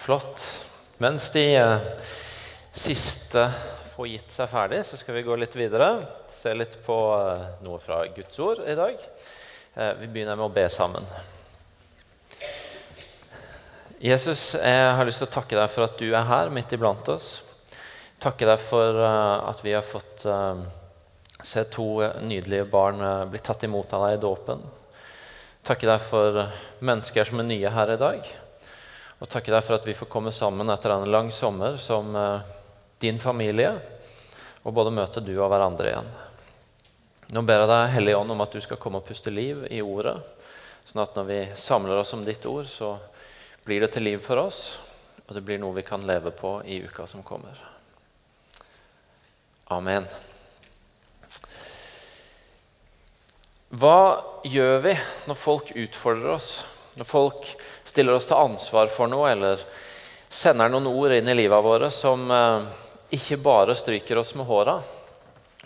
Flott. Mens de eh, siste får gitt seg ferdig, så skal vi gå litt videre. Se litt på eh, noe fra Guds ord i dag. Eh, vi begynner med å be sammen. Jesus, jeg har lyst til å takke deg for at du er her midt iblant oss. Takke deg for at vi har fått se to nydelige barn bli tatt imot av deg i dåpen. Takke deg for mennesker som er nye her i dag. Og takke deg for at vi får komme sammen etter en lang sommer som din familie, og både møte du og hverandre igjen. Nå ber jeg deg, Hellige Ånd, om at du skal komme og puste liv i ordet, sånn at når vi samler oss om ditt ord, så blir det til liv for oss, og det blir noe vi kan leve på i uka som kommer. Amen. Hva gjør vi når folk utfordrer oss? Når folk stiller oss til ansvar for noe, eller sender noen ord inn i livet våre som eh, ikke bare stryker oss med håra,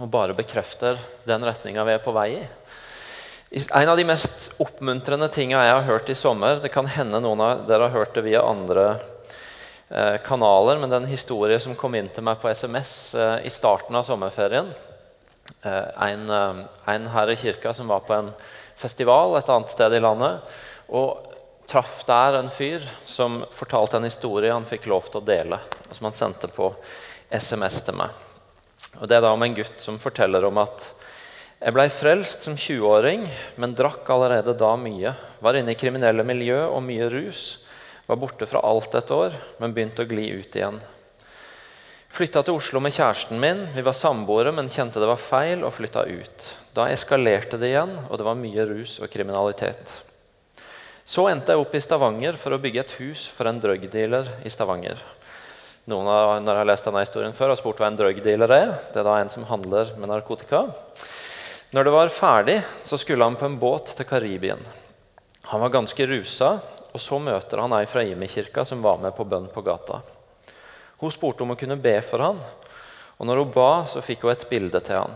og bare bekrefter den retninga vi er på vei i? En av de mest oppmuntrende tinga jeg har hørt i sommer Det kan hende noen av dere har hørt det via andre eh, kanaler, men det er en historie som kom inn til meg på SMS eh, i starten av sommerferien. En, en, her i kirka som var på en festival et annet sted i landet, og traff der en fyr som fortalte en historie han fikk lov til å dele, og som han sendte på SMS til meg. Og Det er da om en gutt som forteller om at jeg blei frelst som 20-åring, men drakk allerede da mye. Var inne i kriminelle miljø og mye rus. Var borte fra alt et år, men begynte å gli ut igjen. Flytta til Oslo med kjæresten min. Vi var samboere, men kjente det var feil og flytta ut. Da eskalerte det igjen, og det var mye rus og kriminalitet. Så endte jeg opp i Stavanger for å bygge et hus for en drugdealer i Stavanger. Noen av, når jeg har lest denne historien før, har spurt hva en drugdealer er. Det er da en som handler med narkotika. Når det var ferdig, så skulle han på en båt til Karibien. Han var ganske rusa, og så møter han ei fra Imi-kirka som var med på bønn på gata. Hun spurte om hun kunne be for han, og når hun ba, så fikk hun et bilde til han.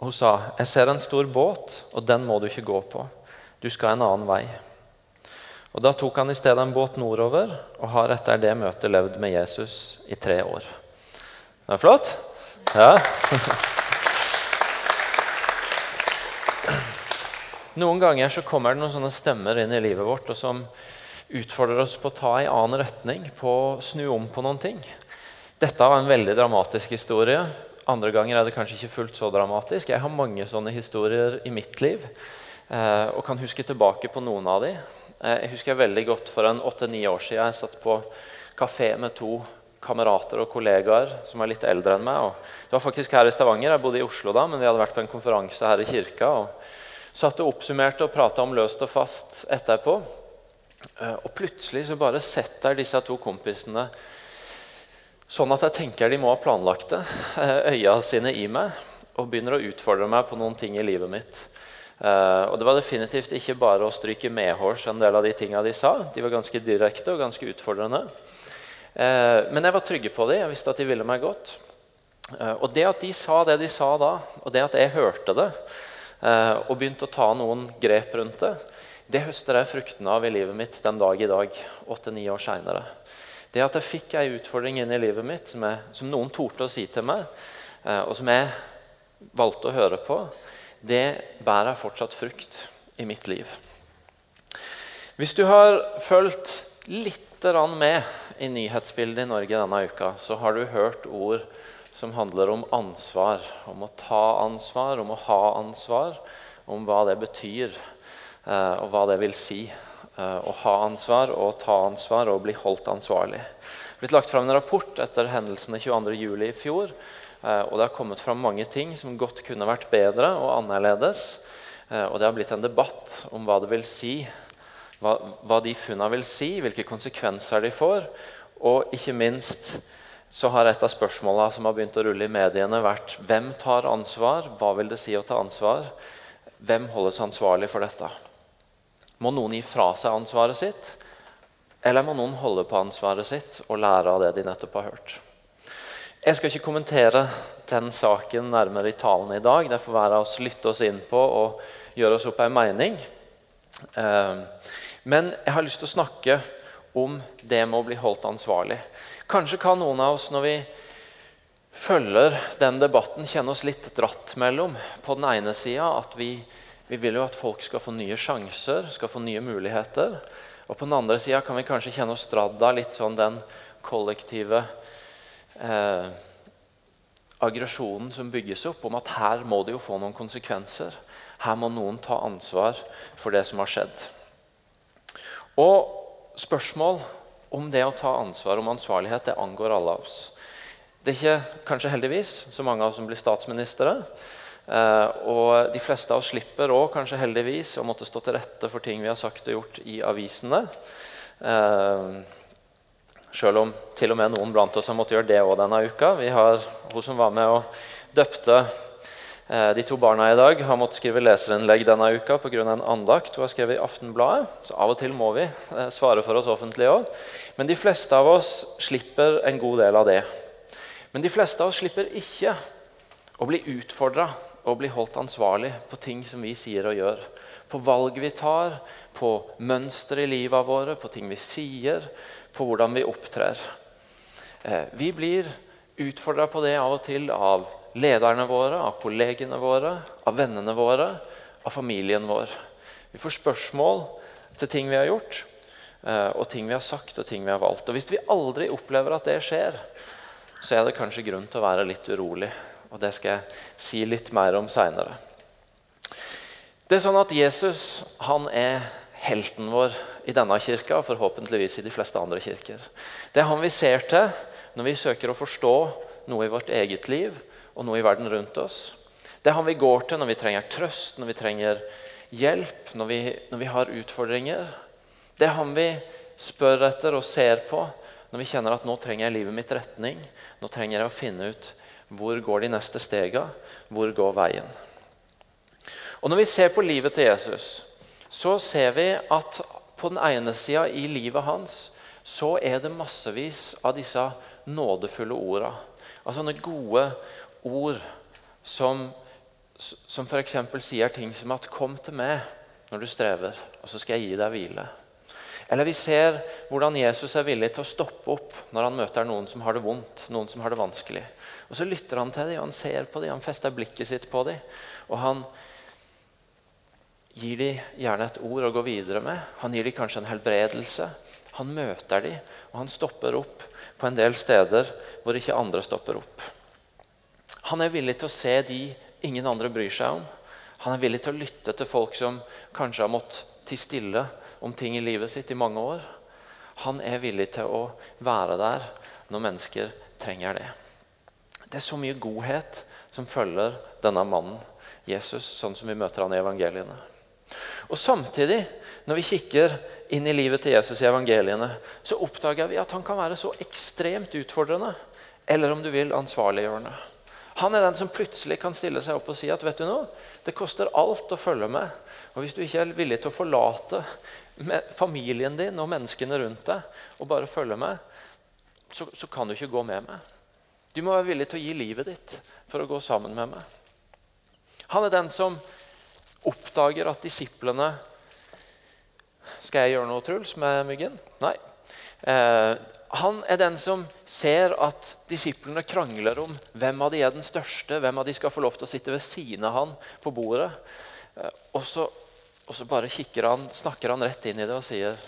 Hun sa, 'Jeg ser en stor båt, og den må du ikke gå på. Du skal en annen vei.' Og Da tok han i stedet en båt nordover og har etter det møtet levd med Jesus i tre år. Det er flott? Ja. Noen ganger så kommer det noen sånne stemmer inn i livet vårt og som utfordrer oss på å ta en annen retning, på å snu om på noen ting. Dette var en veldig dramatisk historie. Andre ganger er det kanskje ikke fullt så dramatisk. Jeg har mange sånne historier i mitt liv og kan huske tilbake på noen av dem. Eh, jeg husker veldig godt for en åtte-ni år siden jeg satt på kafé med to kamerater og kollegaer som er litt eldre enn meg. Og det var faktisk her i Stavanger. Jeg bodde i Oslo da, men vi hadde vært på en konferanse her i kirka. og Satt og oppsummerte og prata om løst og fast etterpå. Eh, og plutselig så bare setter disse to kompisene sånn at jeg tenker de må ha planlagt det, eh, øya sine i meg, og begynner å utfordre meg på noen ting i livet mitt. Uh, og Det var definitivt ikke bare å stryke medhårs en del av de tinga de sa. De var ganske direkte og ganske utfordrende. Uh, men jeg var trygge på dem. Jeg visste at de ville meg godt. Uh, og det at de sa det de sa da, og det at jeg hørte det, og begynte å ta noen grep rundt det. Det høster jeg fruktene av i livet mitt den dag i dag, åtte-ni år seinere. Det at jeg fikk ei utfordring inn i livet mitt som, jeg, som noen torde å si til meg, og som jeg valgte å høre på, det bærer fortsatt frukt i mitt liv. Hvis du har fulgt litt med i nyhetsbildet i Norge denne uka, så har du hørt ord som handler om ansvar. Om å ta ansvar, om å ha ansvar. Om hva det betyr, eh, og hva det vil si. Eh, å ha ansvar og ta ansvar og bli holdt ansvarlig. Det er blitt lagt fram en rapport etter hendelsene 22.07. i fjor. Eh, og det har kommet fram mange ting som godt kunne vært bedre og annerledes. Og det har blitt en debatt om hva det vil si, hva, hva de funnene vil si, hvilke konsekvenser de får, og ikke minst så har et av spørsmåla som har begynt å rulle i mediene, vært hvem tar ansvar? Hva vil det si å ta ansvar? Hvem holdes ansvarlig for dette? Må noen gi fra seg ansvaret sitt? Eller må noen holde på ansvaret sitt og lære av det de nettopp har hørt? Jeg skal ikke kommentere den saken nærmere i talen i dag. Det får være oss lytte oss inn på og gjøre oss opp en mening. Eh, men jeg har lyst til å snakke om det med å bli holdt ansvarlig. Kanskje kan noen av oss, når vi følger den debatten, kjenne oss litt dratt mellom. På den ene sida at vi, vi, vil jo at folk skal få nye sjanser, skal få nye muligheter. Og på den andre sida kan vi kanskje kjenne oss dratt av litt sånn den kollektive eh, aggresjonen som bygges opp, om at her må det jo få noen konsekvenser. Her må noen ta ansvar for det som har skjedd. Og spørsmål om det å ta ansvar om ansvarlighet, det angår alle av oss. Det er ikke kanskje heldigvis så mange av oss som blir statsministre. Eh, og de fleste av oss slipper òg kanskje heldigvis å måtte stå til rette for ting vi har sagt og gjort i avisene. Eh, selv om til og med noen blant oss har måttet gjøre det òg denne uka. Vi har Hun som var med og døpte eh, de to barna i dag, har måttet skrive leserinnlegg denne uka pga. en andakt hun har skrevet i Aftenbladet. Så av og til må vi eh, svare for oss offentlig òg. Men de fleste av oss slipper en god del av det. Men de fleste av oss slipper ikke å bli utfordra og bli holdt ansvarlig på ting som vi sier og gjør. På valg vi tar, på mønster i livet våre, på ting vi sier, på hvordan vi opptrer. Eh, vi blir utfordra på det av og til av lederne våre, av kollegene våre, av vennene våre, av familien vår. Vi får spørsmål til ting vi har gjort, eh, og ting vi har sagt og ting vi har valgt. Og Hvis vi aldri opplever at det skjer, så er det kanskje grunn til å være litt urolig. Og Det skal jeg si litt mer om seinere. Det er sånn at Jesus han er helten vår i denne kirka og forhåpentligvis i de fleste andre kirker. Det er han vi ser til når vi søker å forstå noe i vårt eget liv og noe i verden rundt oss. Det er han vi går til når vi trenger trøst, når vi trenger hjelp, når vi, når vi har utfordringer. Det er han vi spør etter og ser på når vi kjenner at nå trenger jeg livet mitt retning. Nå trenger jeg å finne ut hvor går de neste stega, hvor går veien. Og Når vi ser på livet til Jesus, så ser vi at på den ene sida i livet hans så er det massevis av disse nådefulle orda. Altså sånne gode ord som, som f.eks. sier ting som at 'Kom til meg når du strever, og så skal jeg gi deg hvile'. Eller vi ser hvordan Jesus er villig til å stoppe opp når han møter noen som har det vondt, noen som har det vanskelig. Og Så lytter han til dem, og han ser på dem, han fester blikket sitt på dem. Og han gir de gjerne et ord å gå videre med. Han gir de kanskje en helbredelse. Han møter de, og han stopper opp på en del steder hvor ikke andre stopper opp. Han er villig til å se de ingen andre bryr seg om. Han er villig til å lytte til folk som kanskje har måttet tie stille om ting i livet sitt i mange år. Han er villig til å være der når mennesker trenger det. Det er så mye godhet som følger denne mannen Jesus, sånn som vi møter han i evangeliene. Og Samtidig, når vi kikker inn i livet til Jesus i evangeliene, så oppdager vi at han kan være så ekstremt utfordrende, eller om du vil, ansvarliggjørende. Han er den som plutselig kan stille seg opp og si at vet du noe, det koster alt å følge med. Og Hvis du ikke er villig til å forlate familien din og menneskene rundt deg og bare følge med, så, så kan du ikke gå med meg. Du må være villig til å gi livet ditt for å gå sammen med meg. Han er den som oppdager at disiplene Skal jeg gjøre noe, Truls, med myggen? Nei. Eh, han er den som ser at disiplene krangler om hvem av de er den største, hvem av de skal få lov til å sitte ved siden av han på bordet. Eh, og så, og så bare han, snakker han rett inn i det og sier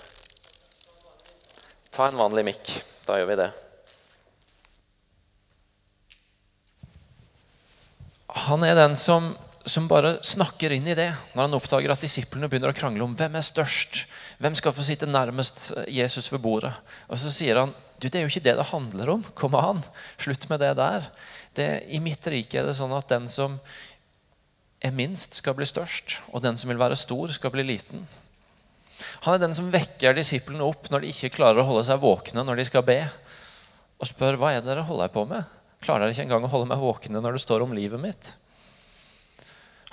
Ta en vanlig mikk. Da gjør vi det. Han er den som som bare snakker inn i det når han oppdager at disiplene begynner å krangle om hvem er størst. Hvem skal få sitte nærmest Jesus ved bordet? Og Så sier han du, det er jo ikke det det handler om. Kom an, slutt med det der. Det, I mitt rike er det sånn at den som er minst, skal bli størst. Og den som vil være stor, skal bli liten. Han er den som vekker disiplene opp når de ikke klarer å holde seg våkne når de skal be. Og spør hva er det dere holder på med. Klarer dere ikke engang å holde meg våkne når det står om livet mitt?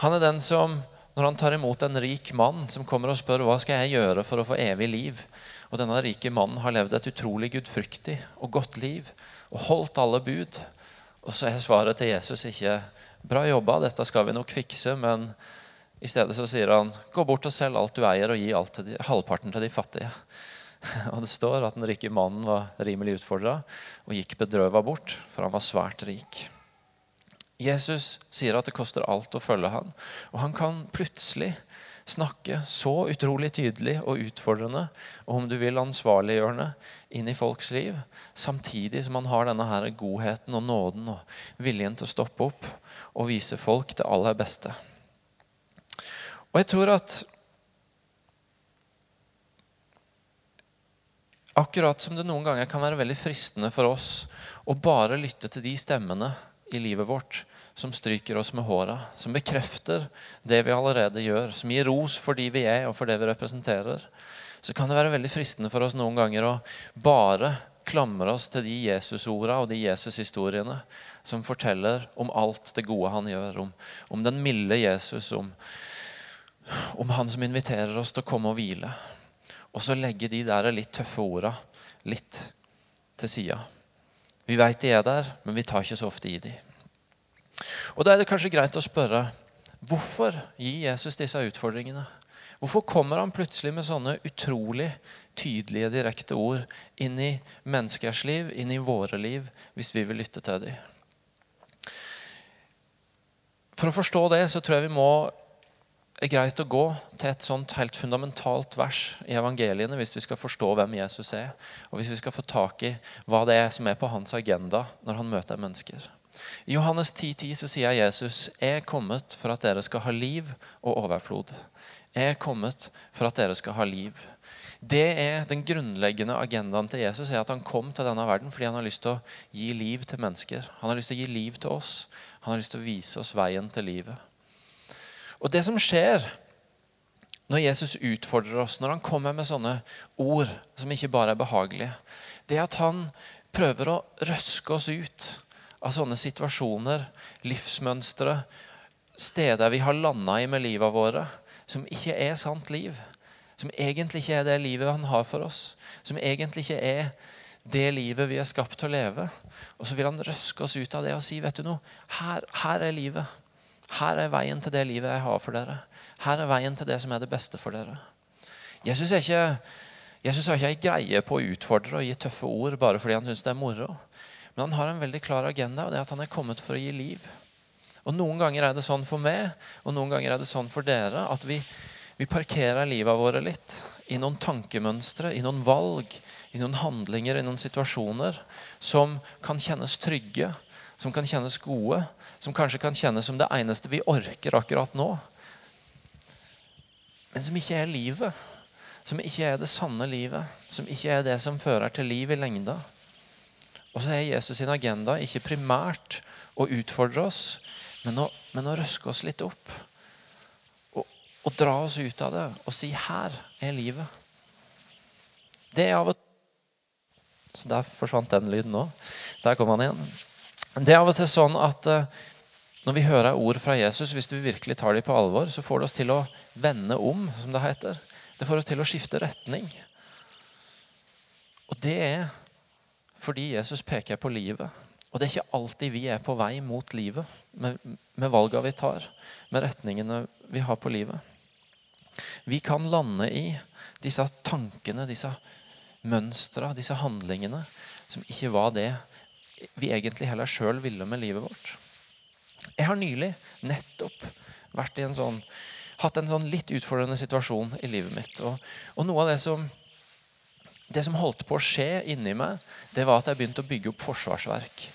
Han er den som, når han tar imot en rik mann som kommer og spør hva skal jeg gjøre for å få evig liv, og denne rike mannen har levd et utrolig gudfryktig og godt liv og holdt alle bud, og så er svaret til Jesus ikke 'bra jobba, dette skal vi nok fikse', men i stedet så sier han 'gå bort og selg alt du eier, og gi til de, halvparten til de fattige'. Og det står at den rike mannen var rimelig utfordra og gikk bedrøva bort, for han var svært rik. Jesus sier at det koster alt å følge han, og han kan plutselig snakke så utrolig tydelig og utfordrende og om du vil ansvarliggjørende inn i folks liv, samtidig som han har denne her godheten og nåden og viljen til å stoppe opp og vise folk det aller beste. Og jeg tror at Akkurat som det noen ganger kan være veldig fristende for oss å bare lytte til de stemmene i livet vårt som stryker oss med håra, som bekrefter det vi allerede gjør, som gir ros for de vi er og for det vi representerer, så kan det være veldig fristende for oss noen ganger å bare klamre oss til de Jesusorda og de Jesus-historiene som forteller om alt det gode han gjør, om, om den milde Jesus, om, om han som inviterer oss til å komme og hvile. Og så legge de der litt tøffe orda litt til sida. Vi veit de er der, men vi tar ikke så ofte i de. Og Da er det kanskje greit å spørre hvorfor gir Jesus disse utfordringene? Hvorfor kommer han plutselig med sånne utrolig tydelige, direkte ord inn i menneskers liv, inn i våre liv, hvis vi vil lytte til dem? For å forstå det så tror jeg vi må er greit å gå til et sånt helt fundamentalt vers i evangeliene hvis vi skal forstå hvem Jesus er, og hvis vi skal få tak i hva det er som er på hans agenda når han møter mennesker. I Johannes 10,10 10 så sier Jesus jeg er kommet for at dere skal ha liv og overflod. Jeg er kommet for at dere skal ha liv. Det er Den grunnleggende agendaen til Jesus er at han kom til denne verden fordi han har lyst til å gi liv til mennesker. Han har lyst til å gi liv til oss. Han har lyst til å vise oss veien til livet. Og det som skjer når Jesus utfordrer oss, når han kommer med sånne ord som ikke bare er behagelige, det er at han prøver å røske oss ut av sånne situasjoner, livsmønstre, steder vi har landa i med livet våre, som ikke er sant liv. Som egentlig ikke er det livet han har for oss. Som egentlig ikke er det livet vi er skapt til å leve. Og så vil han røske oss ut av det og si vet du noe, her, her er livet. Her er veien til det livet jeg har for dere. Her er veien til det som er det beste for dere. Jesus, er ikke, Jesus har ikke ei greie på å utfordre og gi tøffe ord bare fordi han syns det er moro. Men han har en veldig klar agenda, og det er at han er kommet for å gi liv. Og Noen ganger er det sånn for meg, og noen ganger er det sånn for dere, at vi, vi parkerer livet våre litt i noen tankemønstre, i noen valg, i noen handlinger, i noen situasjoner som kan kjennes trygge, som kan kjennes gode, som kanskje kan kjennes som det eneste vi orker akkurat nå. Men som ikke er livet. Som ikke er det sanne livet. Som ikke er det som fører til liv i lengda. Og så er Jesus sin agenda ikke primært å utfordre oss, men å, men å røske oss litt opp. Og, og, dra oss ut av det og si 'her er livet'. Det er av og Så der forsvant den lyden òg. Der kom han igjen. Det er av og til sånn at uh, når vi hører ord fra Jesus, hvis vi virkelig tar dem på alvor, så får det oss til å vende om, som det heter. Det får oss til å skifte retning. Og det er fordi Jesus peker på livet. Og det er ikke alltid vi er på vei mot livet med, med valga vi tar, med retningene vi har på livet. Vi kan lande i disse tankene, disse mønstra, disse handlingene som ikke var det vi egentlig heller sjøl ville med livet vårt. Jeg har nylig nettopp vært i en sånn, hatt en sånn litt utfordrende situasjon i livet mitt. Og, og noe av det som, det som holdt på å skje inni meg, det var at jeg begynte å bygge opp forsvarsverk.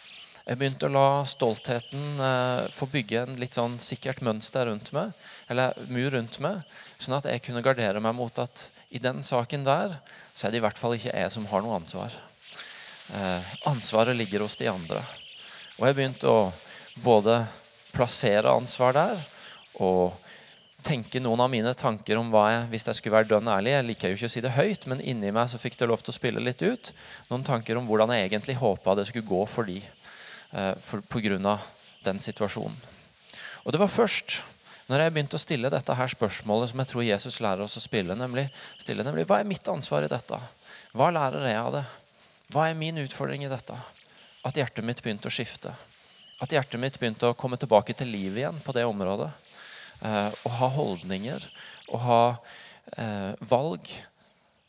Jeg begynte å la stoltheten eh, få bygge en litt sånn sikkert mønster rundt meg, eller mur rundt meg, sånn at jeg kunne gardere meg mot at i den saken der så er det i hvert fall ikke jeg som har noe ansvar. Eh, ansvaret ligger hos de andre. Og jeg begynte å både plassere ansvar der og tenke noen av mine tanker om hva jeg hvis jeg skulle være dønn ærlig. Jeg liker jo ikke å si det høyt, men inni meg så fikk det lov til å spille litt ut. Noen tanker om hvordan jeg egentlig håpa det skulle gå for de eh, for, på grunn av den situasjonen. Og det var først når jeg begynte å stille dette her spørsmålet som jeg tror Jesus lærer oss å spille, nemlig, stille, nemlig hva er mitt ansvar i dette? Hva lærer jeg av det? Hva er min utfordring i dette? At hjertet mitt begynte å skifte. At hjertet mitt begynte å komme tilbake til liv igjen på det området. Eh, og ha holdninger og ha eh, valg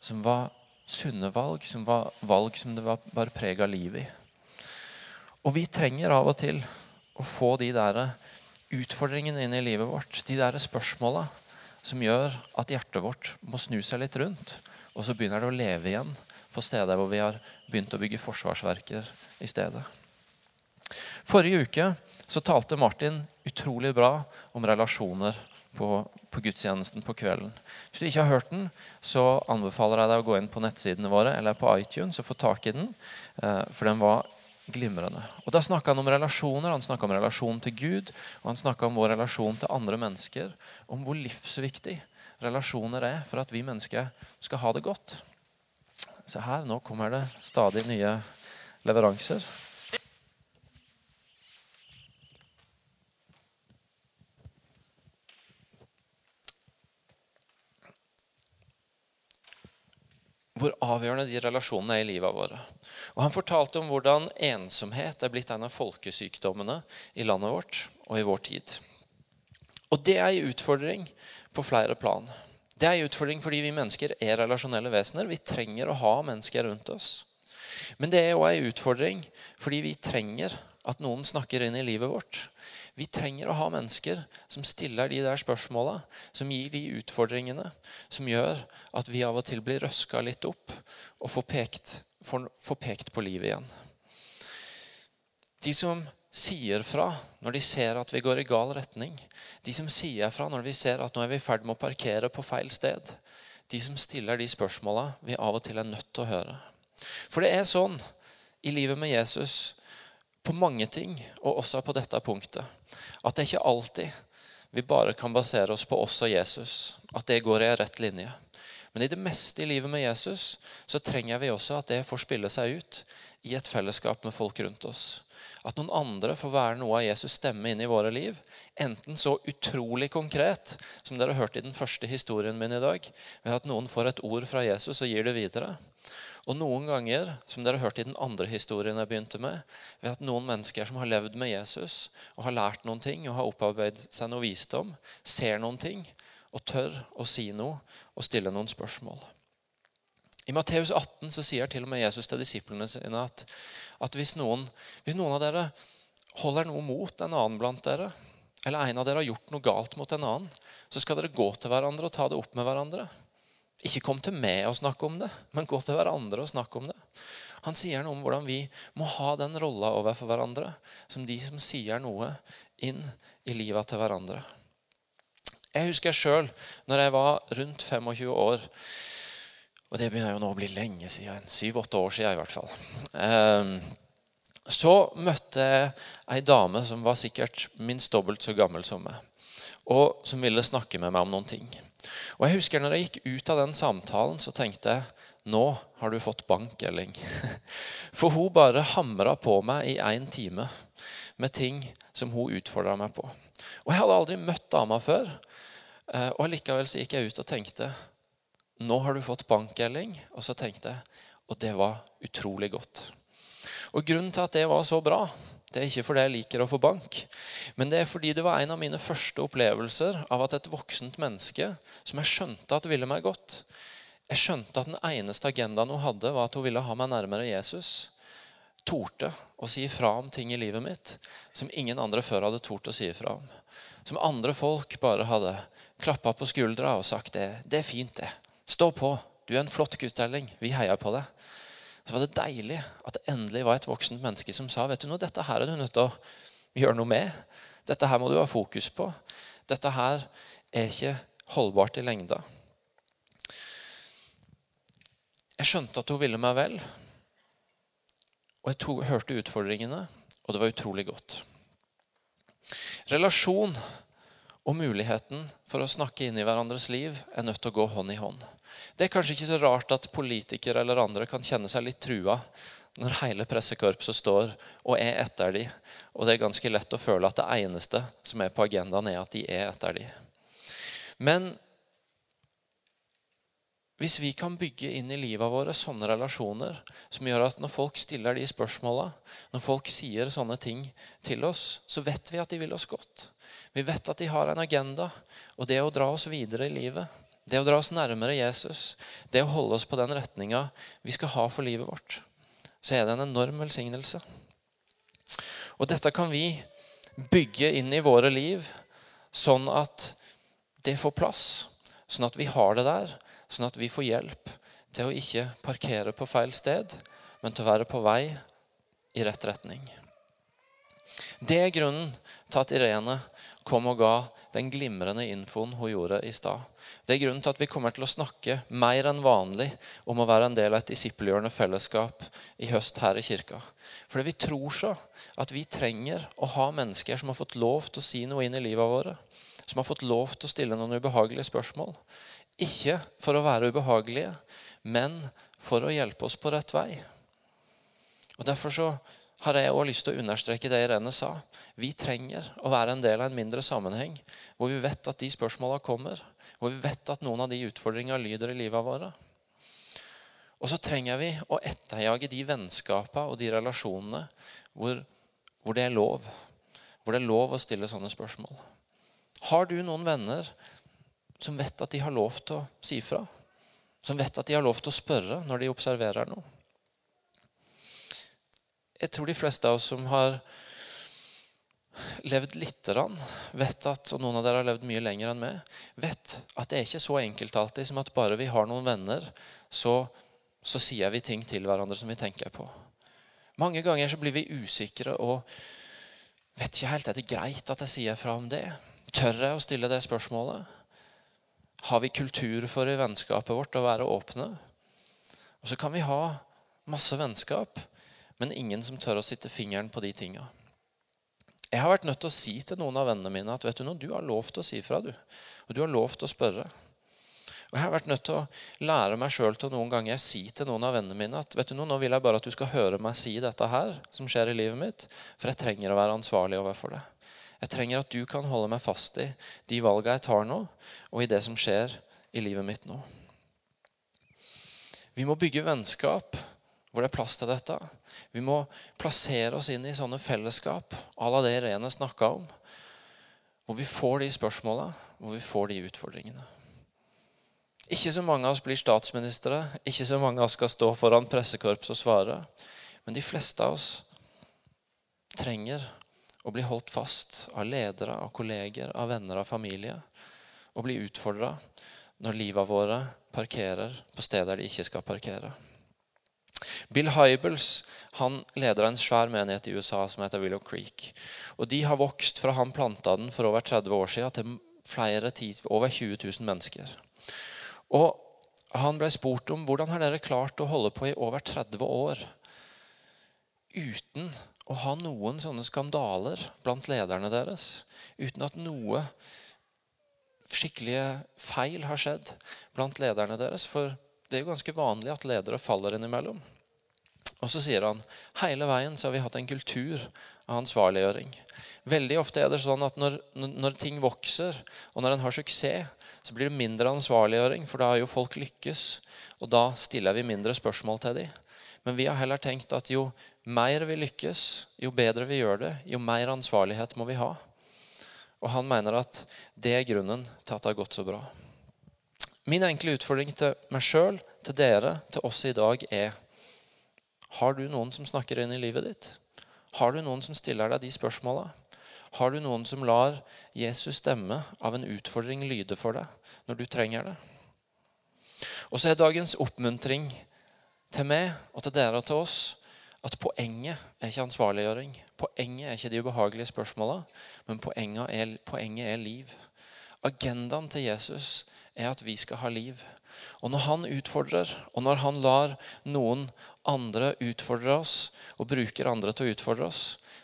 som var sunne valg, som var valg som det var bare preg av livet i. Og vi trenger av og til å få de der utfordringene inn i livet vårt. De der spørsmåla som gjør at hjertet vårt må snu seg litt rundt. Og så begynner det å leve igjen på steder hvor vi har begynt å bygge forsvarsverker i stedet. Forrige uke så talte Martin utrolig bra om relasjoner på, på, gudstjenesten på kvelden. Hvis du ikke har hørt den, så anbefaler jeg deg å gå inn på nettsidene våre eller på iTunes og få tak i den. Eh, for den var glimrende. Og Da snakka han om relasjoner, han snakka om relasjonen til Gud og han snakka om vår relasjon til andre mennesker. Om hvor livsviktig relasjoner er for at vi mennesker skal ha det godt. Se her, nå kommer det stadig nye leveranser. Hvor avgjørende de relasjonene er i livet våre. Og Han fortalte om hvordan ensomhet er blitt en av folkesykdommene i landet vårt og i vår tid. Og Det er en utfordring på flere plan. Det er en utfordring fordi vi mennesker er relasjonelle vesener. Vi trenger å ha mennesker rundt oss. Men det er òg en utfordring fordi vi trenger at noen snakker inn i livet vårt. Vi trenger å ha mennesker som stiller de der spørsmåla, som gir de utfordringene, som gjør at vi av og til blir røska litt opp og får pekt, får, får pekt på livet igjen. De som sier fra når de ser at vi går i gal retning. De som sier fra når vi ser at nå er vi i ferd med å parkere på feil sted. De som stiller de spørsmåla vi av og til er nødt til å høre. For det er sånn i livet med Jesus på mange ting, og også på dette punktet. At det er ikke alltid vi bare kan basere oss på oss og Jesus. At det går i en rett linje. Men i det meste i livet med Jesus så trenger vi også at det får spille seg ut i et fellesskap med folk rundt oss. At noen andre får være noe av Jesus' stemme inn i våre liv. Enten så utrolig konkret, som dere hørte i den første historien min i dag, ved at noen får et ord fra Jesus og gir det videre. Og noen ganger, som dere har hørt i den andre historien jeg begynte med, ved at noen mennesker som har levd med Jesus og har lært noen ting og har opparbeidet seg noe visdom, ser noen ting og tør å si noe og stille noen spørsmål. I Matteus 18 så sier til og med Jesus til disiplene sine at, at hvis, noen, hvis noen av dere holder noe mot en annen blant dere, eller en av dere har gjort noe galt mot en annen, så skal dere gå til hverandre og ta det opp med hverandre. Ikke kom til meg og snakk om det, men gå til hverandre og snakk om det. Han sier noe om hvordan vi må ha den rolla overfor hverandre som de som sier noe inn i livet til hverandre. Jeg husker sjøl når jeg var rundt 25 år. Og det begynner jo nå å bli lenge siden. Syv-åtte år siden i hvert fall. Ehm, så møtte jeg ei dame som var sikkert minst dobbelt så gammel som meg. Og som ville snakke med meg om noen ting. Og jeg husker når jeg gikk ut av den samtalen, så tenkte jeg nå har du fått bank, Elling. For hun bare hamra på meg i én time med ting som hun utfordra meg på. Og jeg hadde aldri møtt dama før. Eh, og likevel så gikk jeg ut og tenkte nå har du fått bank, Elling. Og så tenkte jeg og det var utrolig godt. Og Grunnen til at det var så bra, det er ikke fordi jeg liker å få bank, men det er fordi det var en av mine første opplevelser av at et voksent menneske som jeg skjønte at ville meg godt Jeg skjønte at den eneste agendaen hun hadde, var at hun ville ha meg nærmere Jesus. Torde å si ifra om ting i livet mitt som ingen andre før hadde tort å si ifra om. Som andre folk bare hadde klappa på skuldra og sagt det, det er fint, det. Stå på. Du er en flott guttelling. Vi heier på deg var det deilig at det endelig var et voksent menneske som sa vet du noe, dette her er du nødt til å gjøre noe med. Dette her må du ha fokus på. Dette her er ikke holdbart i lengda. Jeg skjønte at hun ville meg vel, og jeg tog, hørte utfordringene, og det var utrolig godt. Relasjon og muligheten for å snakke inn i hverandres liv er nødt til å gå hånd i hånd. Det er kanskje ikke så rart at politikere eller andre kan kjenne seg litt trua når hele pressekorpset står og er etter de, og det er ganske lett å føle at det eneste som er på agendaen, er at de er etter de. Men hvis vi kan bygge inn i livet våre sånne relasjoner som gjør at når folk stiller de spørsmåla, når folk sier sånne ting til oss, så vet vi at de vil oss godt. Vi vet at de har en agenda, og det å dra oss videre i livet det å dra oss nærmere Jesus, det å holde oss på den retninga vi skal ha for livet vårt, så er det en enorm velsignelse. Og dette kan vi bygge inn i våre liv sånn at det får plass. Sånn at vi har det der. Sånn at vi får hjelp til å ikke parkere på feil sted, men til å være på vei i rett retning. Det er grunnen til at Irene kom og ga den glimrende infoen hun gjorde i stad. Det er grunnen til at vi kommer til å snakke mer enn vanlig om å være en del av et disippelgjørende fellesskap i høst her i kirka. Fordi vi tror så at vi trenger å ha mennesker som har fått lov til å si noe inn i livet våre. Som har fått lov til å stille noen ubehagelige spørsmål. Ikke for å være ubehagelige, men for å hjelpe oss på rett vei. Og Derfor så har jeg også lyst til å understreke det Irene sa. Vi trenger å være en del av en mindre sammenheng hvor vi vet at de spørsmåla kommer. Hvor vi vet at noen av de utfordringene lyder i livet våre. Og så trenger vi å etterjage de vennskapa og de relasjonene hvor, hvor, det er lov. Hvor det er lov å stille sånne spørsmål. Har du noen venner som vet at de har lov til å si fra? Som vet at de har lov til å spørre når de observerer noe? Jeg tror de fleste av oss som har levd lite grann, vet at, og noen av dere har levd mye lenger enn meg, vet at det er ikke så enkelt alltid som at bare vi har noen venner, så, så sier vi ting til hverandre som vi tenker på. Mange ganger så blir vi usikre og vet ikke helt er det greit at jeg sier fra om det. Tør jeg å stille det spørsmålet? Har vi kultur for i vennskapet vårt å være åpne? Og så kan vi ha masse vennskap men ingen som tør å sitte fingeren på de tinga. Jeg har vært nødt til å si til noen av vennene mine at vet du noe, du har lov til å si fra. du. Og du har lov til å spørre. Og Jeg har vært nødt til å lære meg sjøl til noen ganger si til noen av vennene mine at vet du noe, nå vil jeg bare at du skal høre meg si dette her, som skjer i livet mitt, for jeg trenger å være ansvarlig overfor det. Jeg trenger at du kan holde meg fast i de valgene jeg tar nå, og i det som skjer i livet mitt nå. Vi må bygge vennskap hvor det er plass til dette. Vi må plassere oss inn i sånne fellesskap à la det Irene snakka om. Hvor vi får de spørsmåla, hvor vi får de utfordringene. Ikke så mange av oss blir statsministre, ikke så mange av oss skal stå foran pressekorps og svare. Men de fleste av oss trenger å bli holdt fast av ledere, av kolleger, av venner, av familie. Og bli utfordra når livet våre parkerer på steder de ikke skal parkere. Bill Hybels han leder en svær menighet i USA som heter Willow Creek. Og De har vokst fra han planta den for over 30 år siden, til flere over 20 000 mennesker. Og Han ble spurt om hvordan har dere klart å holde på i over 30 år uten å ha noen sånne skandaler blant lederne deres. Uten at noe skikkelige feil har skjedd blant lederne deres. For det er jo ganske vanlig at ledere faller innimellom. Og så sier han hele veien så har vi hatt en kultur av ansvarliggjøring. Veldig ofte er det sånn at når, når ting vokser, og når en har suksess, så blir det mindre ansvarliggjøring, for da har jo folk lykkes. Og da stiller vi mindre spørsmål til dem. Men vi har heller tenkt at jo mer vi lykkes, jo bedre vi gjør det, jo mer ansvarlighet må vi ha. Og han mener at det er grunnen til at det har gått så bra. Min enkle utfordring til meg sjøl, til dere, til oss i dag er har du noen som snakker inn i livet ditt? Har du noen som stiller deg de spørsmåla? Har du noen som lar Jesus stemme av en utfordring lyde for deg når du trenger det? Og så er dagens oppmuntring til meg og til dere og til oss at poenget er ikke ansvarliggjøring. Poenget er ikke de ubehagelige spørsmåla, men poenget er, poenget er liv. Agendaen til Jesus er at vi skal ha liv. Og når han utfordrer, og når han lar noen andre utfordre oss, og bruker andre til å utfordre oss,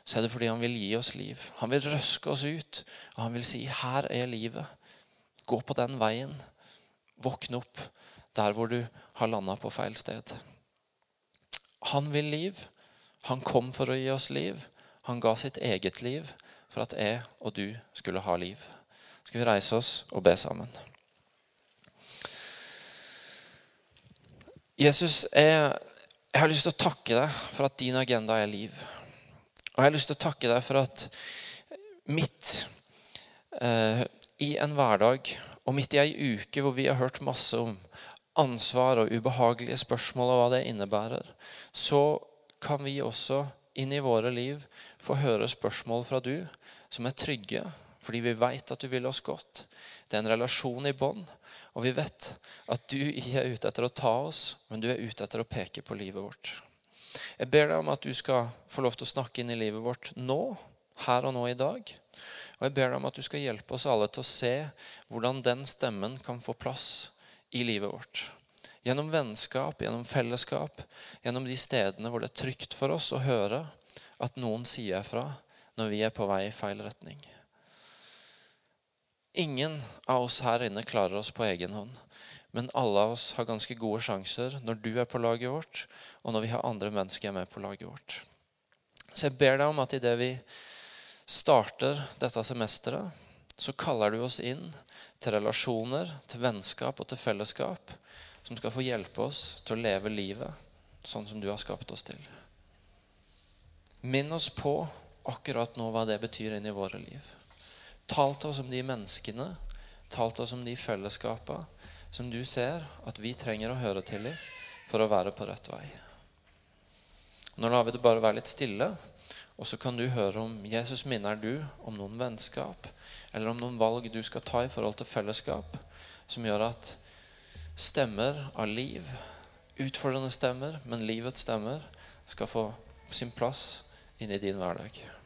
så er det fordi han vil gi oss liv. Han vil røske oss ut, og han vil si 'Her er livet'. Gå på den veien. Våkne opp der hvor du har landa på feil sted. Han vil liv. Han kom for å gi oss liv. Han ga sitt eget liv for at jeg og du skulle ha liv. Skal vi reise oss og be sammen? Jesus, jeg, jeg, har lyst til å takke deg for at din agenda er liv. Og jeg har lyst til å takke deg for at midt eh, i en hverdag Og midt i ei uke hvor vi har hørt masse om ansvar og ubehagelige spørsmål og hva det innebærer, så kan vi også inn i våre liv få høre spørsmål fra du som er trygge, fordi vi vet at du vil oss godt. Det er en relasjon i bånd, og vi vet at du ikke er ute etter å ta oss, men du er ute etter å peke på livet vårt. Jeg ber deg om at du skal få lov til å snakke inn i livet vårt nå, her og nå i dag. Og jeg ber deg om at du skal hjelpe oss alle til å se hvordan den stemmen kan få plass i livet vårt. Gjennom vennskap, gjennom fellesskap, gjennom de stedene hvor det er trygt for oss å høre at noen sier fra når vi er på vei i feil retning. Ingen av oss her inne klarer oss på egen hånd. Men alle av oss har ganske gode sjanser når du er på laget vårt, og når vi har andre mennesker med på laget vårt. Så jeg ber deg om at idet vi starter dette semesteret, så kaller du oss inn til relasjoner, til vennskap og til fellesskap som skal få hjelpe oss til å leve livet sånn som du har skapt oss til. Minn oss på akkurat nå hva det betyr inn i våre liv. Tal til oss om de menneskene, tal til oss om de fellesskapene som du ser at vi trenger å høre til i for å være på rett vei. Nå lar vi det bare være litt stille, og så kan du høre om Jesus minner du om noen vennskap eller om noen valg du skal ta i forhold til fellesskap, som gjør at stemmer av liv, utfordrende stemmer, men livets stemmer, skal få sin plass inn i din hverdag.